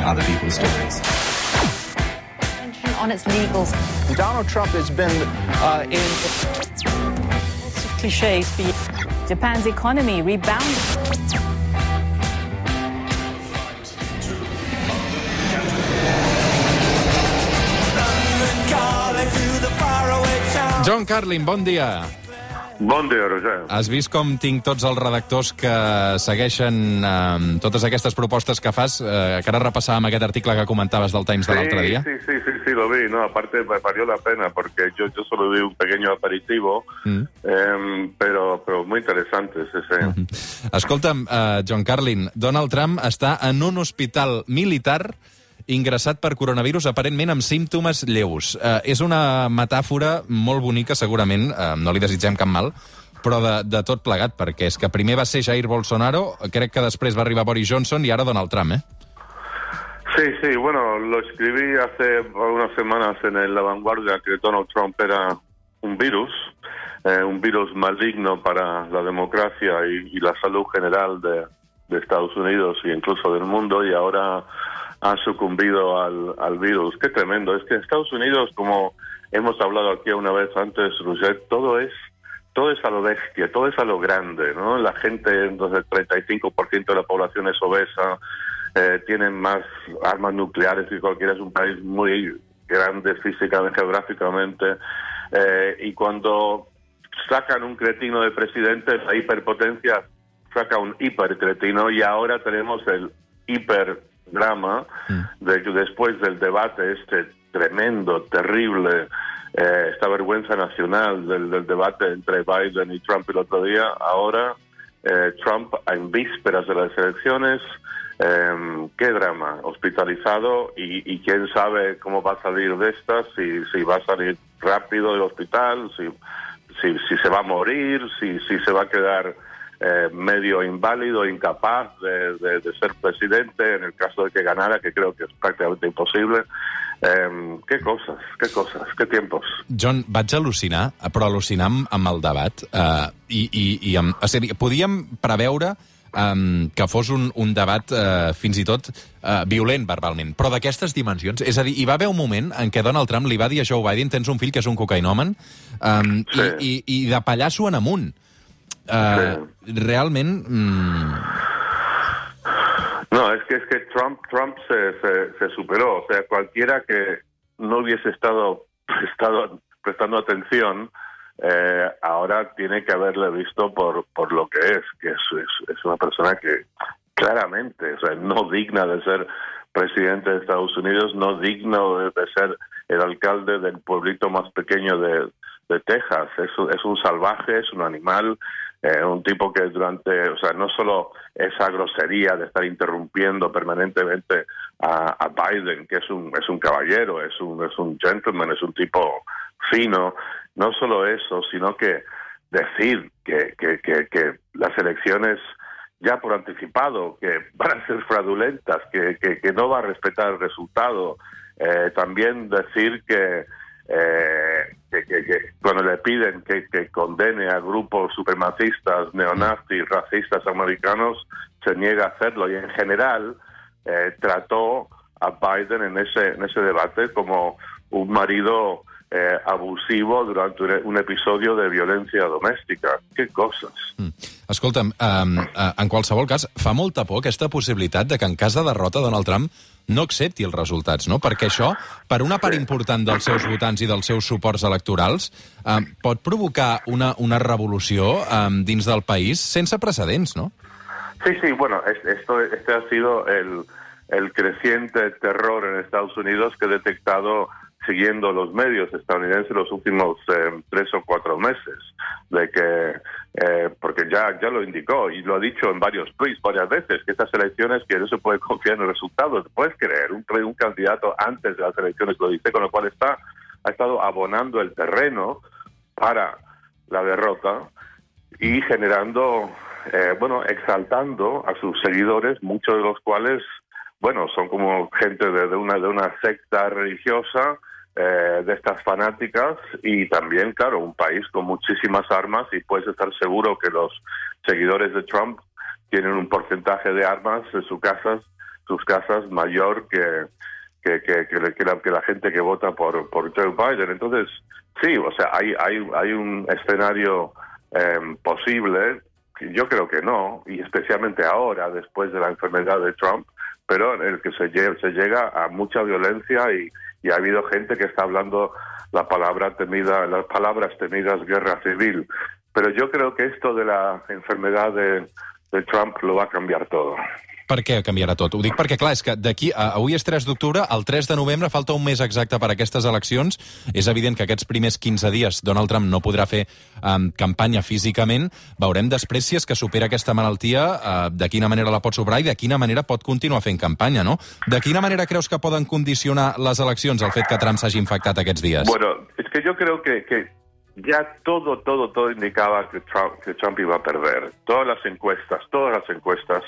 telling other people's stories. On its legals. Donald Trump has been uh, in. Lots of cliches. Japan's economy rebounded. John Carlin, bon dia. Bon dia, Roger. Has vist com tinc tots els redactors que segueixen eh, totes aquestes propostes que fas, eh, que ara repassàvem aquest article que comentaves del Times de l'altre día? Sí, sí, sí, sí, lo vi. No, aparte me valió la pena porque yo, yo solo vi un pequeño aperitivo, Mm. eh, pero, pero muy interesante, sí, sí. Escolta'm, eh, John Carlin, Donald Trump està en un hospital militar ingressat per coronavirus aparentment amb símptomes lleus. Eh, és una metàfora molt bonica, segurament, eh, no li desitgem cap mal, però de, de tot plegat, perquè és que primer va ser Jair Bolsonaro, crec que després va arribar Boris Johnson i ara Donald Trump, eh? Sí, sí, bueno, lo escribí hace unas semanas en el La Vanguardia que Donald Trump era un virus, eh, un virus maligno para la democracia y, y la salud general de, de Estados Unidos e incluso del mundo y ahora ha sucumbido al, al virus. Qué tremendo. Es que Estados Unidos, como hemos hablado aquí una vez antes, Roger, todo es todo es a lo bestia, todo es a lo grande, ¿no? La gente, entonces el 35% de la población es obesa, eh, tienen más armas nucleares que cualquiera, es un país muy grande físicamente, geográficamente, eh, y cuando sacan un cretino de presidente, la hiperpotencia saca un hipercretino y ahora tenemos el hiperdrama de que después del debate este tremendo, terrible, eh, esta vergüenza nacional del, del debate entre Biden y Trump el otro día, ahora eh, Trump en vísperas de las elecciones, eh, qué drama, hospitalizado y, y quién sabe cómo va a salir de esta, si, si va a salir rápido del hospital, si, si, si se va a morir, si, si se va a quedar eh, medio inválido, incapaz de, de- de ser presidente en el caso de que ganara, que creo que es prácticamente imposible. Eh, qué cosas, qué cosas, qué tiempos. John, vaig al·lucinar, però al·lucinar amb, amb el debat. Uh, i, i, i amb, o sigui, podíem preveure um, que fos un, un debat uh, fins i tot uh, violent verbalment, però d'aquestes dimensions. És a dir, hi va haver un moment en què Donald Trump li va dir a Joe Biden tens un fill que és un cocainòmen um, Sí. i, i, i de pallasso en amunt. Uh, Realment... Mm, No, es que es que Trump Trump se, se, se superó. O sea, cualquiera que no hubiese estado prestado, prestando atención, eh, ahora tiene que haberle visto por, por lo que es, que es, es, es una persona que claramente, o sea, no digna de ser presidente de Estados Unidos, no digno de, de ser el alcalde del pueblito más pequeño de, de Texas. Es, es un salvaje, es un animal, eh, un tipo que durante, o sea, no solo esa grosería de estar interrumpiendo permanentemente a, Biden, que es un, es un caballero, es un, es un gentleman, es un tipo fino, no solo eso, sino que decir que, que, que, que las elecciones ya por anticipado, que van a ser fraudulentas, que, que, que no va a respetar el resultado. Eh, también decir que, eh, que, que- cuando le piden que, que condene a grupos supremacistas, neonazis, racistas americanos, se niega a hacerlo. Y en general eh, trató a Biden en ese, en ese debate como un marido eh, abusivo durante un, un episodio de violencia doméstica. ¡Qué cosas! Escolta'm, um, uh, en qualsevol cas, fa molta por aquesta possibilitat de que en cas de derrota Donald Trump no accepti els resultats, no? Perquè això, per una part important dels seus votants i dels seus suports electorals, um, pot provocar una, una revolució um, dins del país sense precedents, no? Sí, sí, bueno, es- esto, este ha sido el, el creciente terror en Estados Unidos que he detectado siguiendo los medios estadounidenses los últimos eh, tres o cuatro meses, de que, eh, porque ya, ya lo indicó y lo ha dicho en varios tweets varias veces, que estas elecciones que no se puede confiar en los resultados, puedes creer, un, un candidato antes de las elecciones lo dice, con lo cual está, ha estado abonando el terreno para la derrota y generando, eh, bueno, exaltando a sus seguidores, muchos de los cuales, bueno, son como gente de, de una de una secta religiosa, eh, de estas fanáticas y también, claro, un país con muchísimas armas y puedes estar seguro que los seguidores de Trump tienen un porcentaje de armas en sus casas, sus casas mayor que, que, que, que, que la- que la gente que vota por, por Joe Biden. Entonces, sí, o sea, hay, hay, hay un escenario em, posible, yo creo que no, y especialmente ahora, después de la enfermedad de Trump, pero en el que se, se llega a mucha violencia y, y ha habido gente que está hablando la palabra temida, las palabras temidas guerra civil. Pero yo creo que esto de la enfermedad de, de Trump lo va a cambiar todo. Per què canviarà tot? Ho dic perquè, clar, és que d'aquí... Avui és 3 d'octubre, el 3 de novembre falta un mes exacte per a aquestes eleccions. És evident que aquests primers 15 dies Donald Trump no podrà fer um, campanya físicament. Veurem després si és que supera aquesta malaltia, uh, de quina manera la pot superar i de quina manera pot continuar fent campanya, no? De quina manera creus que poden condicionar les eleccions el fet que Trump s'hagi infectat aquests dies? Bueno, es que yo creo que, que ya todo, todo, todo indicaba que Trump, que Trump iba a perder. Todas las encuestas, todas las encuestas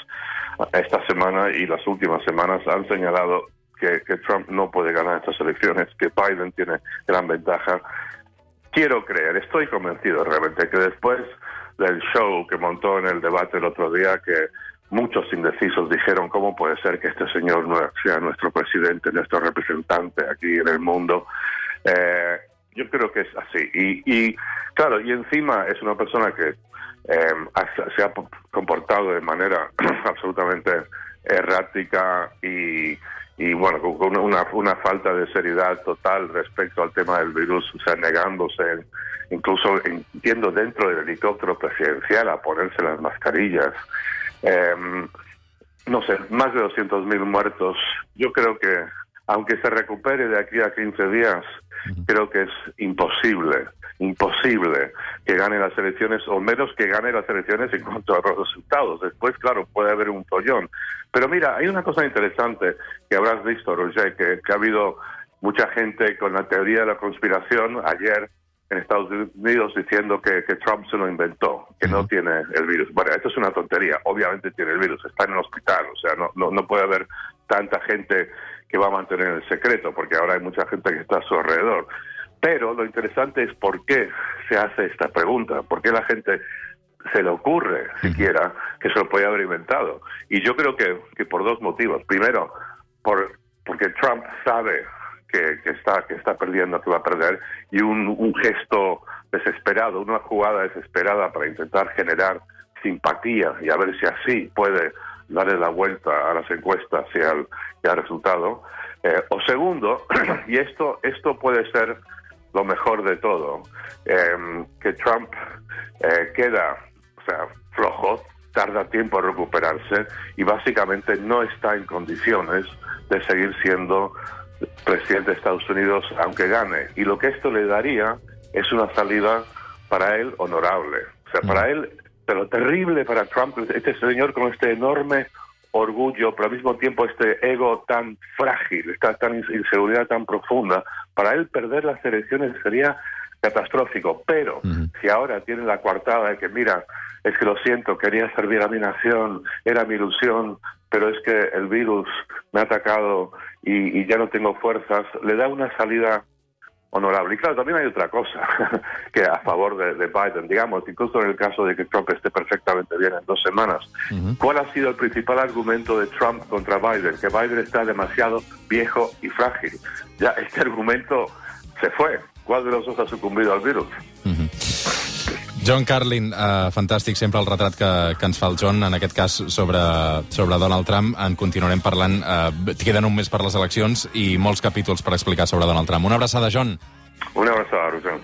esta semana y las últimas semanas han señalado que, que Trump no puede ganar estas elecciones, que Biden tiene gran ventaja. Quiero creer, estoy convencido realmente que después del show que montó en el debate el otro día, que muchos indecisos dijeron cómo puede ser que este señor no sea nuestro presidente, nuestro representante aquí en el mundo. Eh, yo creo que es así. Y, y, claro, y encima es una persona que eh, se ha comportado de manera absolutamente errática y, y bueno, con una, una falta de seriedad total respecto al tema del virus, o sea, negándose, incluso entiendo dentro del helicóptero presidencial a ponerse las mascarillas. Em, no sé, más de 200.000 muertos. Yo creo que, aunque se recupere de aquí a 15 días, creo que es imposible, imposible que gane las elecciones, o menos que gane las elecciones en cuanto a los resultados. Después, claro, puede haber un follón. Pero mira, hay una cosa interesante que habrás visto, Roger, que, que ha habido mucha gente con la teoría de la conspiración ayer en Estados Unidos diciendo que, que Trump se lo inventó, que no tiene el virus. Bueno, esto es una tontería. Obviamente tiene el virus, está en el hospital, o sea, no, no, no puede haber tanta gente que va a mantener el secreto, porque ahora hay mucha gente que está a su alrededor. Pero lo interesante es por qué se hace esta pregunta, por qué la gente se le ocurre siquiera que se lo podía haber inventado. Y yo creo que, que por dos motivos. Primero, por, porque Trump sabe que, que está que está perdiendo, que va a perder, y un, un gesto desesperado, una jugada desesperada para intentar generar simpatía y a ver si así puede darle la vuelta a las encuestas y al, y al resultado. Eh, o segundo, y esto, esto puede ser lo mejor de todo, eh, que Trump eh, queda, o sea, flojo, tarda tiempo en recuperarse y básicamente no está en condiciones de seguir siendo presidente de Estados Unidos aunque gane. Y lo que esto le daría es una salida para él honorable. O sea, para él, pero terrible para Trump, este señor con este enorme orgullo, pero al mismo tiempo este ego tan frágil, esta tan ins- inseguridad tan profunda, para él perder las elecciones sería catastrófico. Pero si ahora tiene la coartada de que, mira, es que lo siento, quería servir a mi nación, era mi ilusión, pero es que el virus me ha atacado y, y ya no tengo fuerzas, le da una salida honorable. Y claro, también hay otra cosa que a favor de, de Biden, digamos, incluso en el caso de que Trump esté perfectamente bien en dos semanas. ¿Cuál ha sido el principal argumento de Trump contra Biden? Que Biden está demasiado viejo y frágil. Ya este argumento se fue. ¿Cuál de los dos ha sucumbido al virus? John Carlin, uh, fantàstic sempre el retrat que, que ens fa el John, en aquest cas sobre, sobre Donald Trump. En continuarem parlant. Uh, queden un mes per les eleccions i molts capítols per explicar sobre Donald Trump. Una abraçada, John. Una abraçada, Roger.